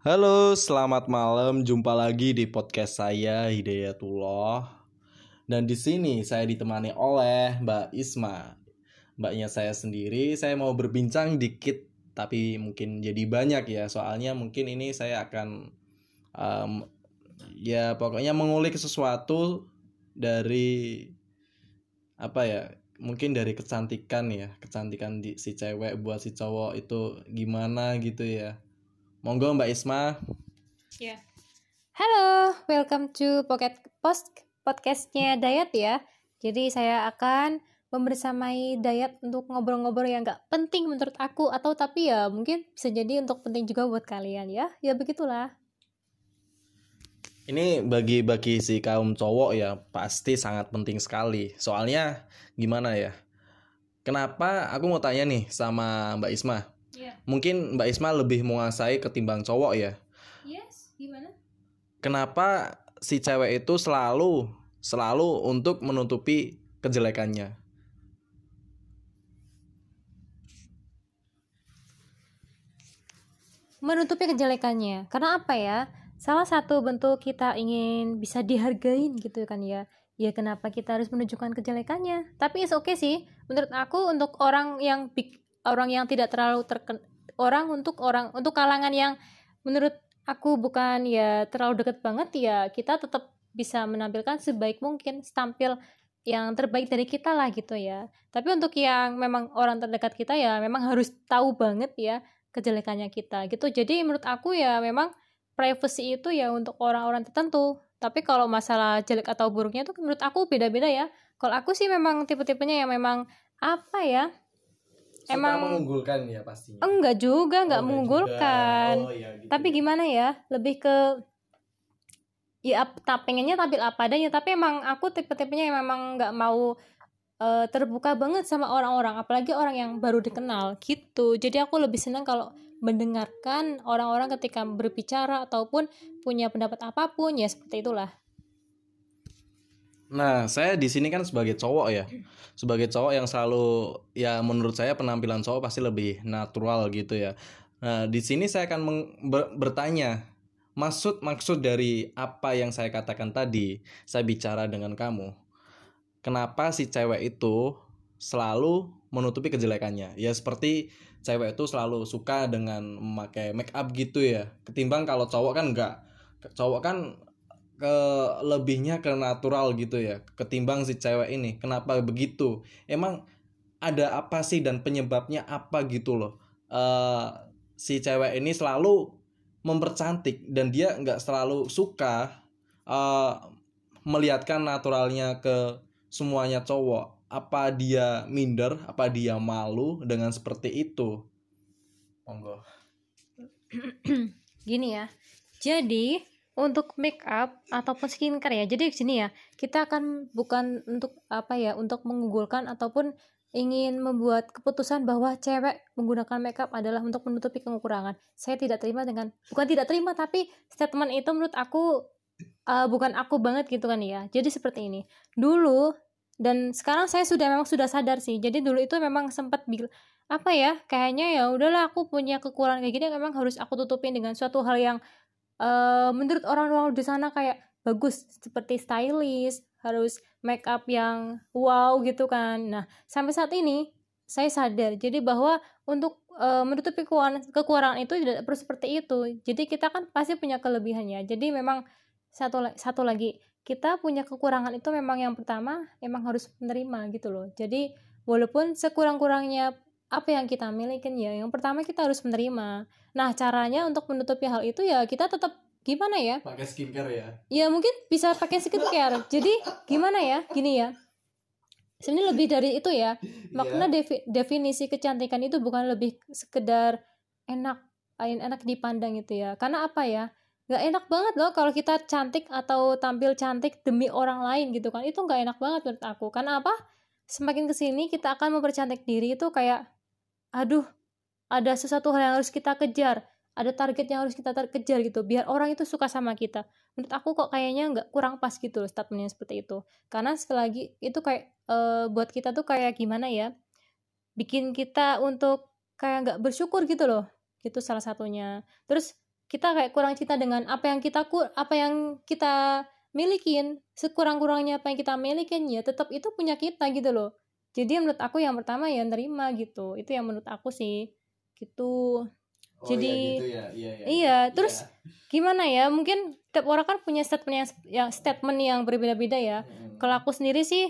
Halo, selamat malam. Jumpa lagi di podcast saya Hidayatullah. Dan di sini saya ditemani oleh Mbak Isma. Mbaknya saya sendiri. Saya mau berbincang dikit, tapi mungkin jadi banyak ya. Soalnya mungkin ini saya akan um, ya pokoknya mengulik sesuatu dari apa ya? Mungkin dari kecantikan ya, kecantikan di si cewek buat si cowok itu gimana gitu ya Monggo Mbak Isma. Ya. Halo, welcome to Pocket Post podcastnya Dayat ya. Jadi saya akan membersamai Dayat untuk ngobrol-ngobrol yang gak penting menurut aku atau tapi ya mungkin bisa jadi untuk penting juga buat kalian ya. Ya begitulah. Ini bagi bagi si kaum cowok ya pasti sangat penting sekali. Soalnya gimana ya? Kenapa aku mau tanya nih sama Mbak Isma? Yeah. Mungkin Mbak Isma lebih menguasai ketimbang cowok ya. Yes, gimana? Kenapa si cewek itu selalu selalu untuk menutupi kejelekannya? Menutupi kejelekannya. Karena apa ya? Salah satu bentuk kita ingin bisa dihargain gitu kan ya. Ya kenapa kita harus menunjukkan kejelekannya? Tapi is oke okay sih. Menurut aku untuk orang yang big orang yang tidak terlalu terken orang untuk orang untuk kalangan yang menurut aku bukan ya terlalu dekat banget ya kita tetap bisa menampilkan sebaik mungkin tampil yang terbaik dari kita lah gitu ya. Tapi untuk yang memang orang terdekat kita ya memang harus tahu banget ya kejelekannya kita gitu. Jadi menurut aku ya memang privacy itu ya untuk orang-orang tertentu. Tapi kalau masalah jelek atau buruknya itu menurut aku beda-beda ya. Kalau aku sih memang tipe-tipenya yang memang apa ya Emang mengunggulkan ya pastinya. Enggak juga enggak oh, mengunggulkan. Oh, ya, gitu tapi ya. gimana ya lebih ke ya tak pengennya tampil apa adanya tapi emang aku tipe-tipenya yang memang nggak mau uh, terbuka banget sama orang-orang. Apalagi orang yang baru dikenal gitu. Jadi aku lebih senang kalau mendengarkan orang-orang ketika berbicara ataupun punya pendapat apa pun. Ya seperti itulah Nah, saya di sini kan sebagai cowok ya. Sebagai cowok yang selalu ya menurut saya penampilan cowok pasti lebih natural gitu ya. Nah, di sini saya akan ber bertanya, maksud maksud dari apa yang saya katakan tadi, saya bicara dengan kamu. Kenapa si cewek itu selalu menutupi kejelekannya? Ya seperti cewek itu selalu suka dengan memakai make up gitu ya. Ketimbang kalau cowok kan enggak. Cowok kan ke lebihnya ke natural gitu ya ketimbang si cewek ini. Kenapa begitu? Emang ada apa sih dan penyebabnya apa gitu loh? Uh, si cewek ini selalu mempercantik dan dia nggak selalu suka uh, melihatkan naturalnya ke semuanya cowok. Apa dia minder? Apa dia malu dengan seperti itu? Monggo. Gini ya. Jadi untuk make up ataupun skincare ya. Jadi di sini ya, kita akan bukan untuk apa ya, untuk mengunggulkan ataupun ingin membuat keputusan bahwa cewek menggunakan makeup adalah untuk menutupi kekurangan. Saya tidak terima dengan bukan tidak terima tapi statement itu menurut aku uh, bukan aku banget gitu kan ya. Jadi seperti ini. Dulu dan sekarang saya sudah memang sudah sadar sih. Jadi dulu itu memang sempat apa ya kayaknya ya udahlah aku punya kekurangan kayak gini memang harus aku tutupin dengan suatu hal yang uh, menurut orang-orang di sana kayak bagus seperti stylish harus make up yang wow gitu kan. Nah sampai saat ini saya sadar jadi bahwa untuk uh, menutupi kekurangan, itu tidak perlu seperti itu. Jadi kita kan pasti punya kelebihannya. Jadi memang satu satu lagi kita punya kekurangan itu memang yang pertama memang harus menerima gitu loh. Jadi walaupun sekurang-kurangnya apa yang kita miliki ya? Yang pertama kita harus menerima. Nah caranya untuk menutupi hal itu ya kita tetap gimana ya? Pakai skincare ya. Ya mungkin bisa pakai skincare. Jadi gimana ya? Gini ya. Sebenarnya lebih dari itu ya. Iya. makna defi definisi kecantikan itu bukan lebih sekedar enak enak dipandang itu ya. Karena apa ya? Nggak enak banget loh kalau kita cantik atau tampil cantik demi orang lain gitu kan. Itu nggak enak banget menurut aku. Karena apa? Semakin ke sini kita akan mempercantik diri itu kayak aduh ada sesuatu hal yang harus kita kejar ada target yang harus kita kejar gitu biar orang itu suka sama kita. Menurut aku kok kayaknya nggak kurang pas gitu loh statementnya seperti itu. Karena sekali lagi itu kayak e, buat kita tuh kayak gimana ya bikin kita untuk kayak nggak bersyukur gitu loh itu salah satunya. Terus kita kayak kurang cinta dengan apa yang kita ku apa yang kita milikin sekurang-kurangnya apa yang kita milikin ya tetap itu punya kita gitu loh jadi menurut aku yang pertama ya nerima gitu itu yang menurut aku sih gitu Oh, Jadi, ya gitu ya. Iya, iya. iya, terus Iya. gimana ya mungkin tiap orang kan punya statement yang, yang statement yang berbeda-beda ya Mm-mm. kalau aku sendiri sih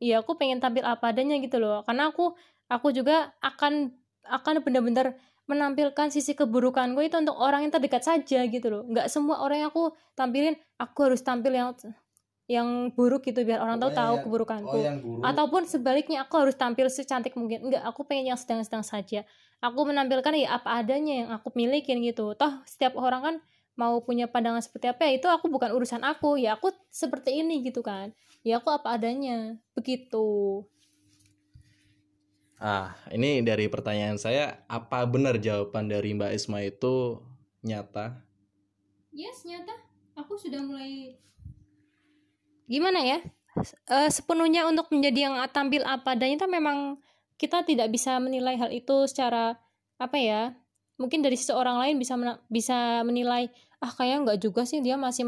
ya aku pengen tampil apa adanya gitu loh karena aku aku juga akan akan benar-benar menampilkan sisi keburukan gue itu untuk orang yang terdekat saja gitu loh nggak semua orang yang aku tampilin aku harus tampil yang yang buruk gitu biar orang tahu Oh, tahu yang- keburukanku. Oh, yang buruk. ataupun sebaliknya aku harus tampil secantik mungkin. Enggak aku pengen yang sedang-sedang saja. Aku menampilkan ya apa adanya yang aku milikin gitu. Toh setiap orang kan mau punya pandangan seperti apa ya itu aku bukan urusan aku. Ya aku seperti ini gitu kan. Ya aku apa adanya. Begitu. Ah, ini dari pertanyaan saya, apa benar jawaban dari Mbak Isma itu nyata? yes nyata. Aku sudah mulai gimana ya? Eh, sepenuhnya untuk menjadi yang tampil apa adanya itu memang kita tidak bisa menilai hal itu secara apa ya mungkin dari seseorang lain bisa mena- bisa menilai ah kayak nggak juga sih dia masih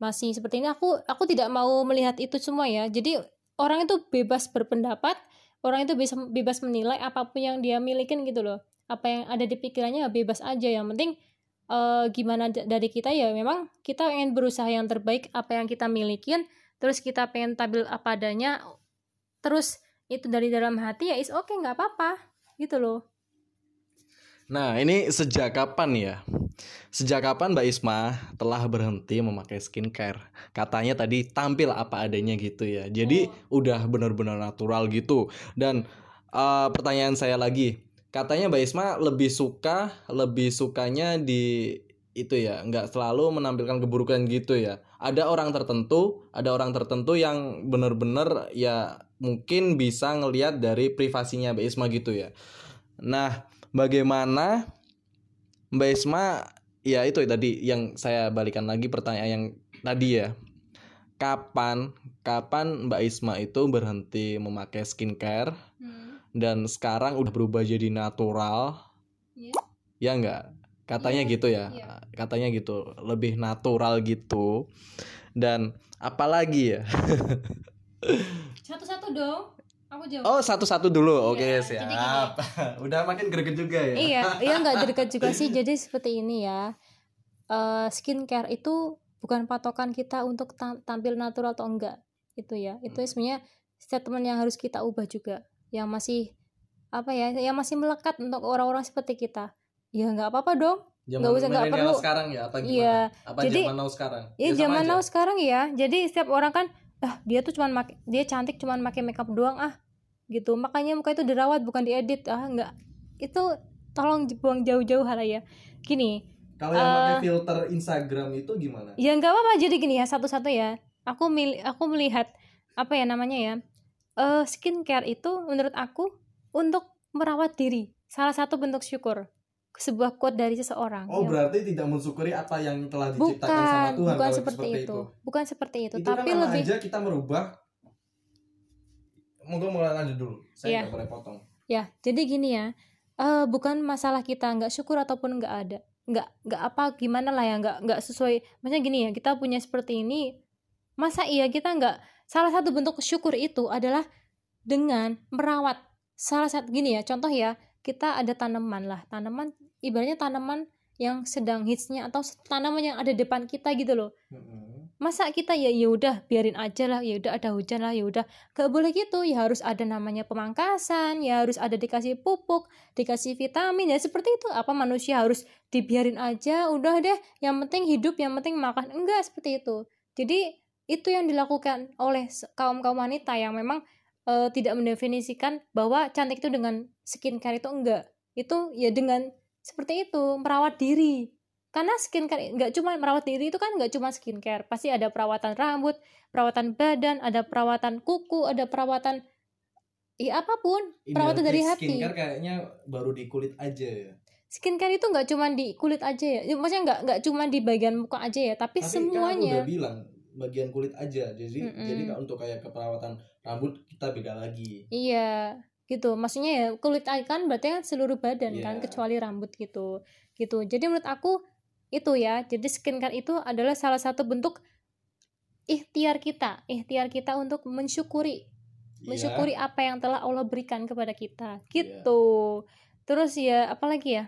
masih seperti ini. Aku aku tidak mau melihat itu semua ya. Jadi orang itu bebas berpendapat orang itu bisa bebas menilai apa pun yang dia milikin gitu loh. Apa yang ada di pikirannya ya bebas aja. Yang penting eh, gimana dari kita ya memang kita ingin berusaha yang terbaik apa yang kita milikin terus kita pengen tampil apa adanya terus itu dari dalam hati ya is oke nggak apa-apa gitu loh Nah, ini sejak kapan ya? Sejak kapan Mbak Isma telah berhenti memakai skincare? Katanya tadi tampil apa adanya gitu ya. Jadi udah benar-benar natural gitu. Dan eh, pertanyaan saya lagi, katanya Mbak Isma lebih suka, lebih sukanya di itu ya, nggak selalu menampilkan keburukan gitu ya. Ada orang tertentu, ada orang tertentu yang benar-benar ya mungkin bisa ngelihat dari privasinya Mbak Isma gitu ya. Nah, bagaimana Mbak Isma ya itu tadi yang saya balikan lagi pertanyaan yang tadi ya. Kapan kapan Mbak Isma itu berhenti memakai skincare dan sekarang udah berubah jadi natural? Iya. Ya enggak? Katanya Iya, gitu ya. iya. Katanya gitu, lebih natural gitu. Dan apalagi ya? satu-satu dong aku jawab Oh, satu-satu dulu. Oke, Iya, jadi siap. Udah makin greget juga ya. iya iya nggak dekat juga sih jadi seperti ini ya Eh skincare itu bukan patokan kita untuk ta- tampil natural atau enggak itu ya itu Hmm. sebenarnya statement yang harus kita ubah juga yang masih apa ya yang masih melekat untuk orang-orang seperti kita ya nggak apa-apa dong Zaman Nggak usah, nggak perlu. sekarang ya apa gimana? Iya, Apa jadi- zaman now sekarang? Ya sama zaman aja. now sekarang ya. Jadi setiap orang kan ah dia tuh cuman make, dia cantik cuman pakai makeup doang ah gitu. Makanya muka itu dirawat bukan diedit ah enggak. Itu tolong buang jauh-jauh hal ya. Gini, Kalau yang Eh, pakai filter Instagram itu gimana? ya nggak apa-apa jadi gini ya satu-satu ya. Aku mil aku melihat apa ya namanya ya? Eh skincare itu menurut aku untuk merawat diri. Salah satu bentuk syukur. Sebuah quote dari seseorang. Oh, Ya. berarti tidak mensyukuri apa yang telah diciptakan sama bukan, Tuhan bukan kalau seperti, itu. Bukan seperti itu, Itu tapi kan sama lebih aja kita merubah Monggo mulai lanjut dulu. Saya nggak boleh potong. Ya, jadi gini ya, eh bukan masalah kita nggak syukur ataupun nggak ada, nggak nggak apa gimana lah ya, nggak nggak sesuai. Maksudnya gini ya, kita punya seperti ini, masa iya kita nggak? Salah satu bentuk syukur itu adalah dengan merawat. Salah satu gini ya, contoh ya, kita ada tanaman lah, tanaman ibaratnya tanaman yang sedang hitsnya atau tanaman yang ada depan kita gitu loh. Masa kita ya ya udah biarin aja lah ya udah ada hujan lah ya udah. Gak boleh gitu ya harus ada namanya pemangkasan ya harus ada dikasih pupuk dikasih vitamin ya seperti itu. Apa manusia harus dibiarin aja udah deh. Yang penting hidup yang penting makan. Enggak seperti itu. Jadi itu yang dilakukan oleh kaum kaum wanita yang memang eh, tidak mendefinisikan bahwa cantik itu dengan skincare itu enggak itu ya dengan seperti itu merawat diri karena skincare nggak cuma merawat diri itu kan nggak cuma skincare pasti ada perawatan rambut perawatan badan ada perawatan kuku ada perawatan ya apa pun perawatan dari hati Skincare kayaknya baru di kulit aja ya. skincare itu nggak cuma di kulit aja ya Ya, maksudnya nggak nggak cuma di bagian muka aja ya tapi, Tapi kan semuanya udah bilang bagian kulit aja. Jadi Mm-mm. jadi untuk kayak keperawatan rambut kita beda lagi. iya gitu maksudnya ya kulit aja kan berarti kan seluruh badan Iya. kan kecuali rambut gitu gitu jadi menurut aku itu ya jadi skincare itu adalah salah satu bentuk ikhtiar kita ikhtiar kita untuk mensyukuri Iya. mensyukuri apa yang telah Allah berikan kepada kita Iya. gitu terus ya apalagi ya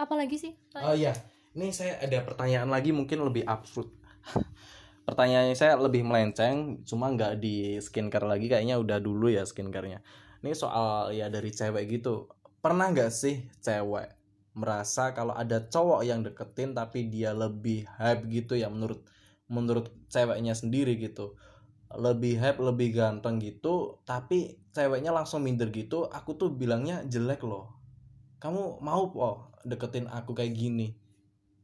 apalagi sih Oh iya, ini saya ada pertanyaan lagi mungkin lebih absurd. Pertanyaannya saya lebih melenceng, cuma nggak di skincare lagi kayaknya udah dulu ya skincarenya. Ini soal ya dari cewek gitu. Pernah nggak sih cewek merasa kalau ada cowok yang deketin tapi dia lebih hype gitu ya menurut menurut ceweknya sendiri gitu. Lebih hype, lebih ganteng gitu, tapi ceweknya langsung minder gitu. Aku tuh bilangnya jelek loh. Kamu mau po deketin aku kayak gini?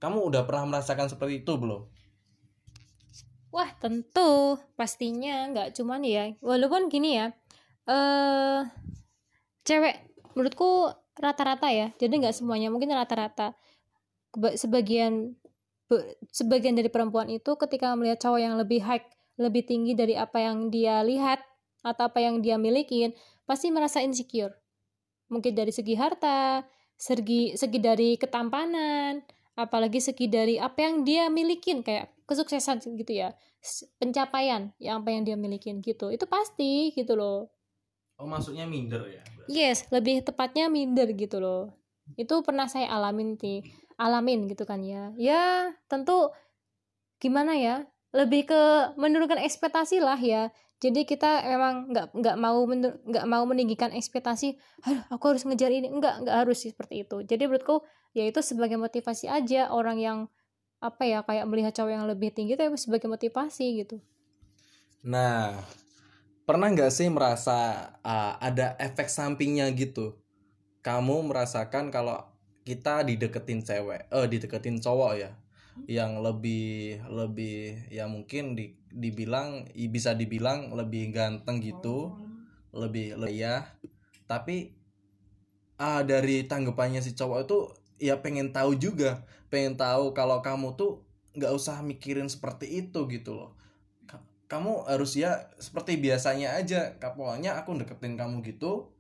Kamu udah pernah merasakan seperti itu belum? Wah tentu pastinya nggak cuman ya walaupun gini ya eh cewek menurutku rata-rata ya. Jadi nggak semuanya mungkin rata-rata. Sebagian sebagian dari perempuan itu ketika melihat cowok yang lebih high lebih tinggi dari apa yang dia lihat atau apa yang dia milikin pasti merasa insecure. Mungkin dari segi harta segi segi dari ketampanan apalagi segi dari apa yang dia milikin kayak kesuksesan gitu ya. Pencapaian yang apa yang dia milikin gitu. Itu pasti gitu loh Oh maksudnya minder ya? yes lebih tepatnya minder gitu loh. Itu pernah saya alamin nih alamin gitu kan ya. Ya tentu gimana ya lebih ke menurunkan ekspektasi lah ya. Jadi kita memang nggak nggak mau nggak mau meninggikan ekspektasi Aduh, aku harus ngejar ini. Nggak nggak harus sih seperti itu. Jadi menurutku ya itu sebagai motivasi aja orang yang apa ya kayak melihat cowok yang lebih tinggi itu sebagai motivasi gitu. Nah, pernah nggak sih merasa ah, ada efek sampingnya gitu? Kamu merasakan kalau kita dideketin cewek, eh dideketin cowok ya, yang lebih lebih ya mungkin di, dibilang bisa dibilang lebih ganteng gitu, lebih le- ya, tapi ah dari tanggapannya si cowok itu ya pengen tahu juga, pengen tahu kalau kamu tuh nggak usah mikirin seperti itu gitu loh kamu harus ya seperti biasanya aja Ka- pokoknya aku deketin kamu gitu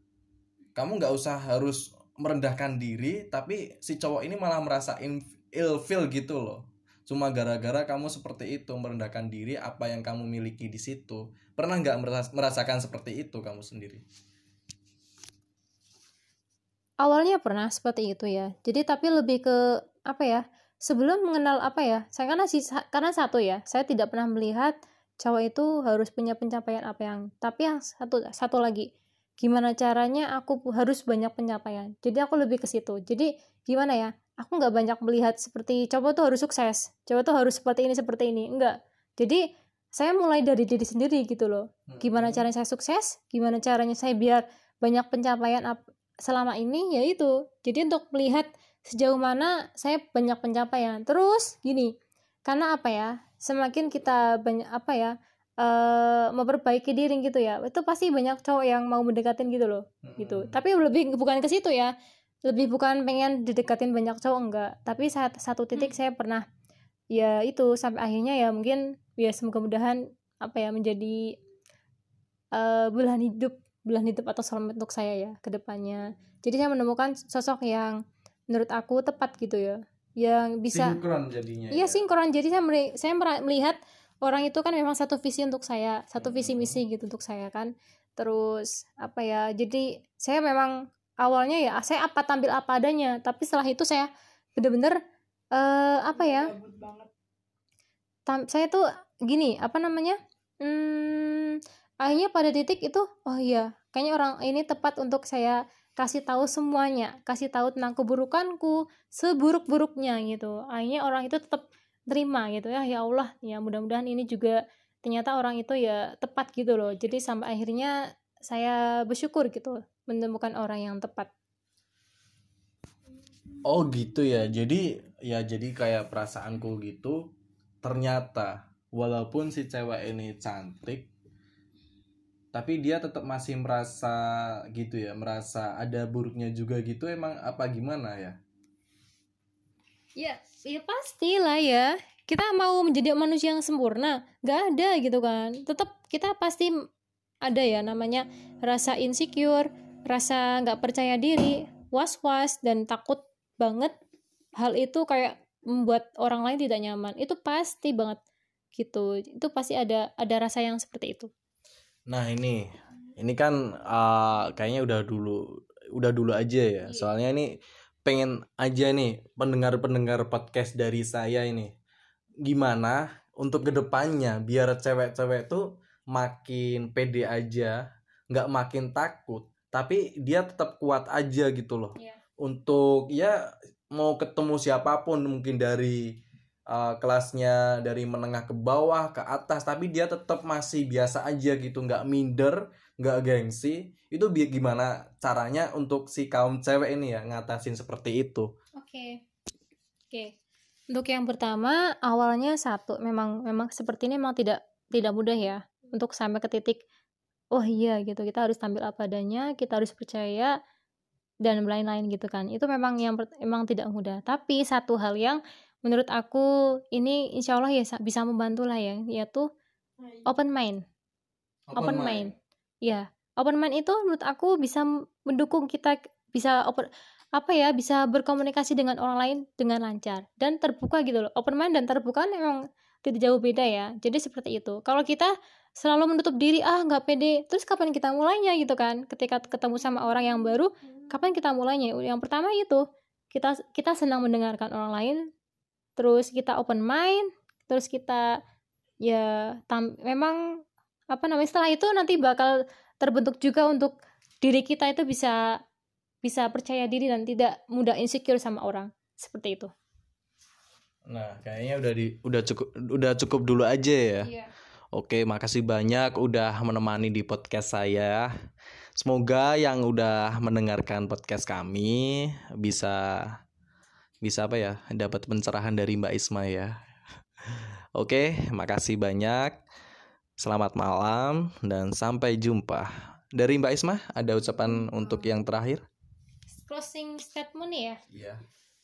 kamu nggak usah harus merendahkan diri tapi si cowok ini malah merasa ilfeel gitu loh. Cuma gara-gara kamu seperti itu merendahkan diri apa yang kamu miliki di situ. Pernah nggak meras- merasakan seperti itu kamu sendiri? Awalnya pernah seperti itu ya. Jadi tapi lebih ke apa ya sebelum mengenal apa ya saya karena sih karena satu ya saya tidak pernah melihat cowok itu harus punya pencapaian apa yang tapi yang satu satu lagi gimana caranya aku harus banyak pencapaian. Jadi aku lebih ke situ. Jadi gimana ya aku nggak banyak melihat seperti cowok tuh harus sukses cowok tuh harus seperti ini seperti ini. Enggak jadi saya mulai dari diri sendiri gitu loh. Gimana caranya saya sukses gimana caranya saya biar banyak pencapaian ap- selama ini ya itu. Jadi untuk melihat sejauh mana saya banyak pencapaian. Terus gini karena apa ya semakin kita banyak apa ya eh memperbaiki diri gitu ya itu pasti banyak cowok yang mau mendekatin gitu loh gitu. Tapi lebih bukan ke situ ya lebih bukan pengen didekatin banyak cowok enggak. Tapi saat satu titik saya pernah ya itu sampai akhirnya ya mungkin ya semoga mudahan apa ya menjadi eh belahan hidup belahan hidup atau soulmate untuk saya ya ke depannya. Jadi saya menemukan sosok yang menurut aku tepat gitu ya yang bisa sinkron jadinya Iya ya. sinkron. Jadi saya saya melihat orang itu kan memang satu visi untuk saya, satu visi misi gitu untuk saya kan. Terus apa ya? Jadi saya memang awalnya ya saya apa tampil apa adanya, tapi setelah itu saya bener-bener eh apa ya? Tam- saya tuh gini, apa namanya? Hmm, akhirnya pada titik itu oh iya, kayaknya orang ini tepat untuk saya kasih tahu semuanya, kasih tahu tentang keburukanku, seburuk-buruknya gitu. Akhirnya orang itu tetap terima gitu ya. Ya Allah, ya mudah-mudahan ini juga ternyata orang itu ya tepat gitu loh. Jadi sampai akhirnya saya bersyukur gitu menemukan orang yang tepat. Oh gitu ya. Jadi ya jadi kayak perasaanku gitu. Ternyata walaupun si cewek ini cantik tapi dia tetap masih merasa gitu ya, merasa ada buruknya juga gitu emang apa gimana ya? Ya, ya pastilah ya. Kita mau menjadi manusia yang sempurna, nggak ada gitu kan. Tetap kita pasti ada ya namanya rasa insecure, rasa nggak percaya diri, was-was dan takut banget. Hal itu kayak membuat orang lain tidak nyaman itu pasti banget gitu itu pasti ada ada rasa yang seperti itu Nah ini, ini kan uh, kayaknya udah dulu, udah dulu aja ya. Iya. Soalnya ini pengen aja nih pendengar-pendengar podcast dari saya ini, gimana untuk ke depannya biar cewek-cewek tuh makin pede aja, nggak makin takut, tapi dia tetap kuat aja gitu loh. Iya. Untuk ya mau ketemu siapa pun mungkin dari uh, kelasnya dari menengah ke bawah ke atas tapi dia tetap masih biasa aja gitu nggak minder nggak gengsi itu bi- gimana caranya untuk si kaum cewek ini ya ngatasin seperti itu Oke. Oke. Untuk yang pertama, awalnya satu, memang memang seperti ini memang tidak tidak mudah ya untuk sampai ke titik oh iya gitu. Kita harus tampil apa adanya, kita harus percaya dan lain-lain gitu kan. Itu memang yang memang tidak mudah. Tapi satu hal yang menurut aku ini insya Allah ya sa- bisa membantu lah ya, yaitu open mind. Open, mind. Ya, open mind itu menurut aku bisa mendukung kita bisa open apa ya bisa berkomunikasi dengan orang lain dengan lancar dan terbuka gitu loh. Open mind dan terbuka memang tidak jauh beda ya. Jadi seperti itu. Kalau kita selalu menutup diri ah nggak pede, terus kapan kita mulainya gitu kan? Ketika ketemu sama orang yang baru, kapan kita mulainya? Yang pertama itu kita kita senang mendengarkan orang lain, terus kita open mind, terus kita ya tam, memang apa namanya setelah itu nanti bakal terbentuk juga untuk diri kita itu bisa bisa percaya diri dan tidak mudah insecure sama orang seperti itu. nah kayaknya udah di udah cukup udah cukup dulu aja ya Iya. Oke, makasih banyak udah menemani di podcast saya. Semoga yang udah mendengarkan podcast kami bisa bisa apa ya, dapat pencerahan dari Mbak Isma ya. Oke, makasih banyak. Selamat malam dan sampai jumpa. Dari Mbak Isma ada ucapan untuk yang terakhir? Closing statement ya. Iya.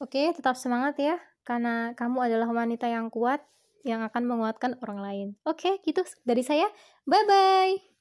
Oke, tetap semangat ya karena kamu adalah wanita yang kuat yang akan menguatkan orang lain. Oke, gitu dari saya. Bye bye.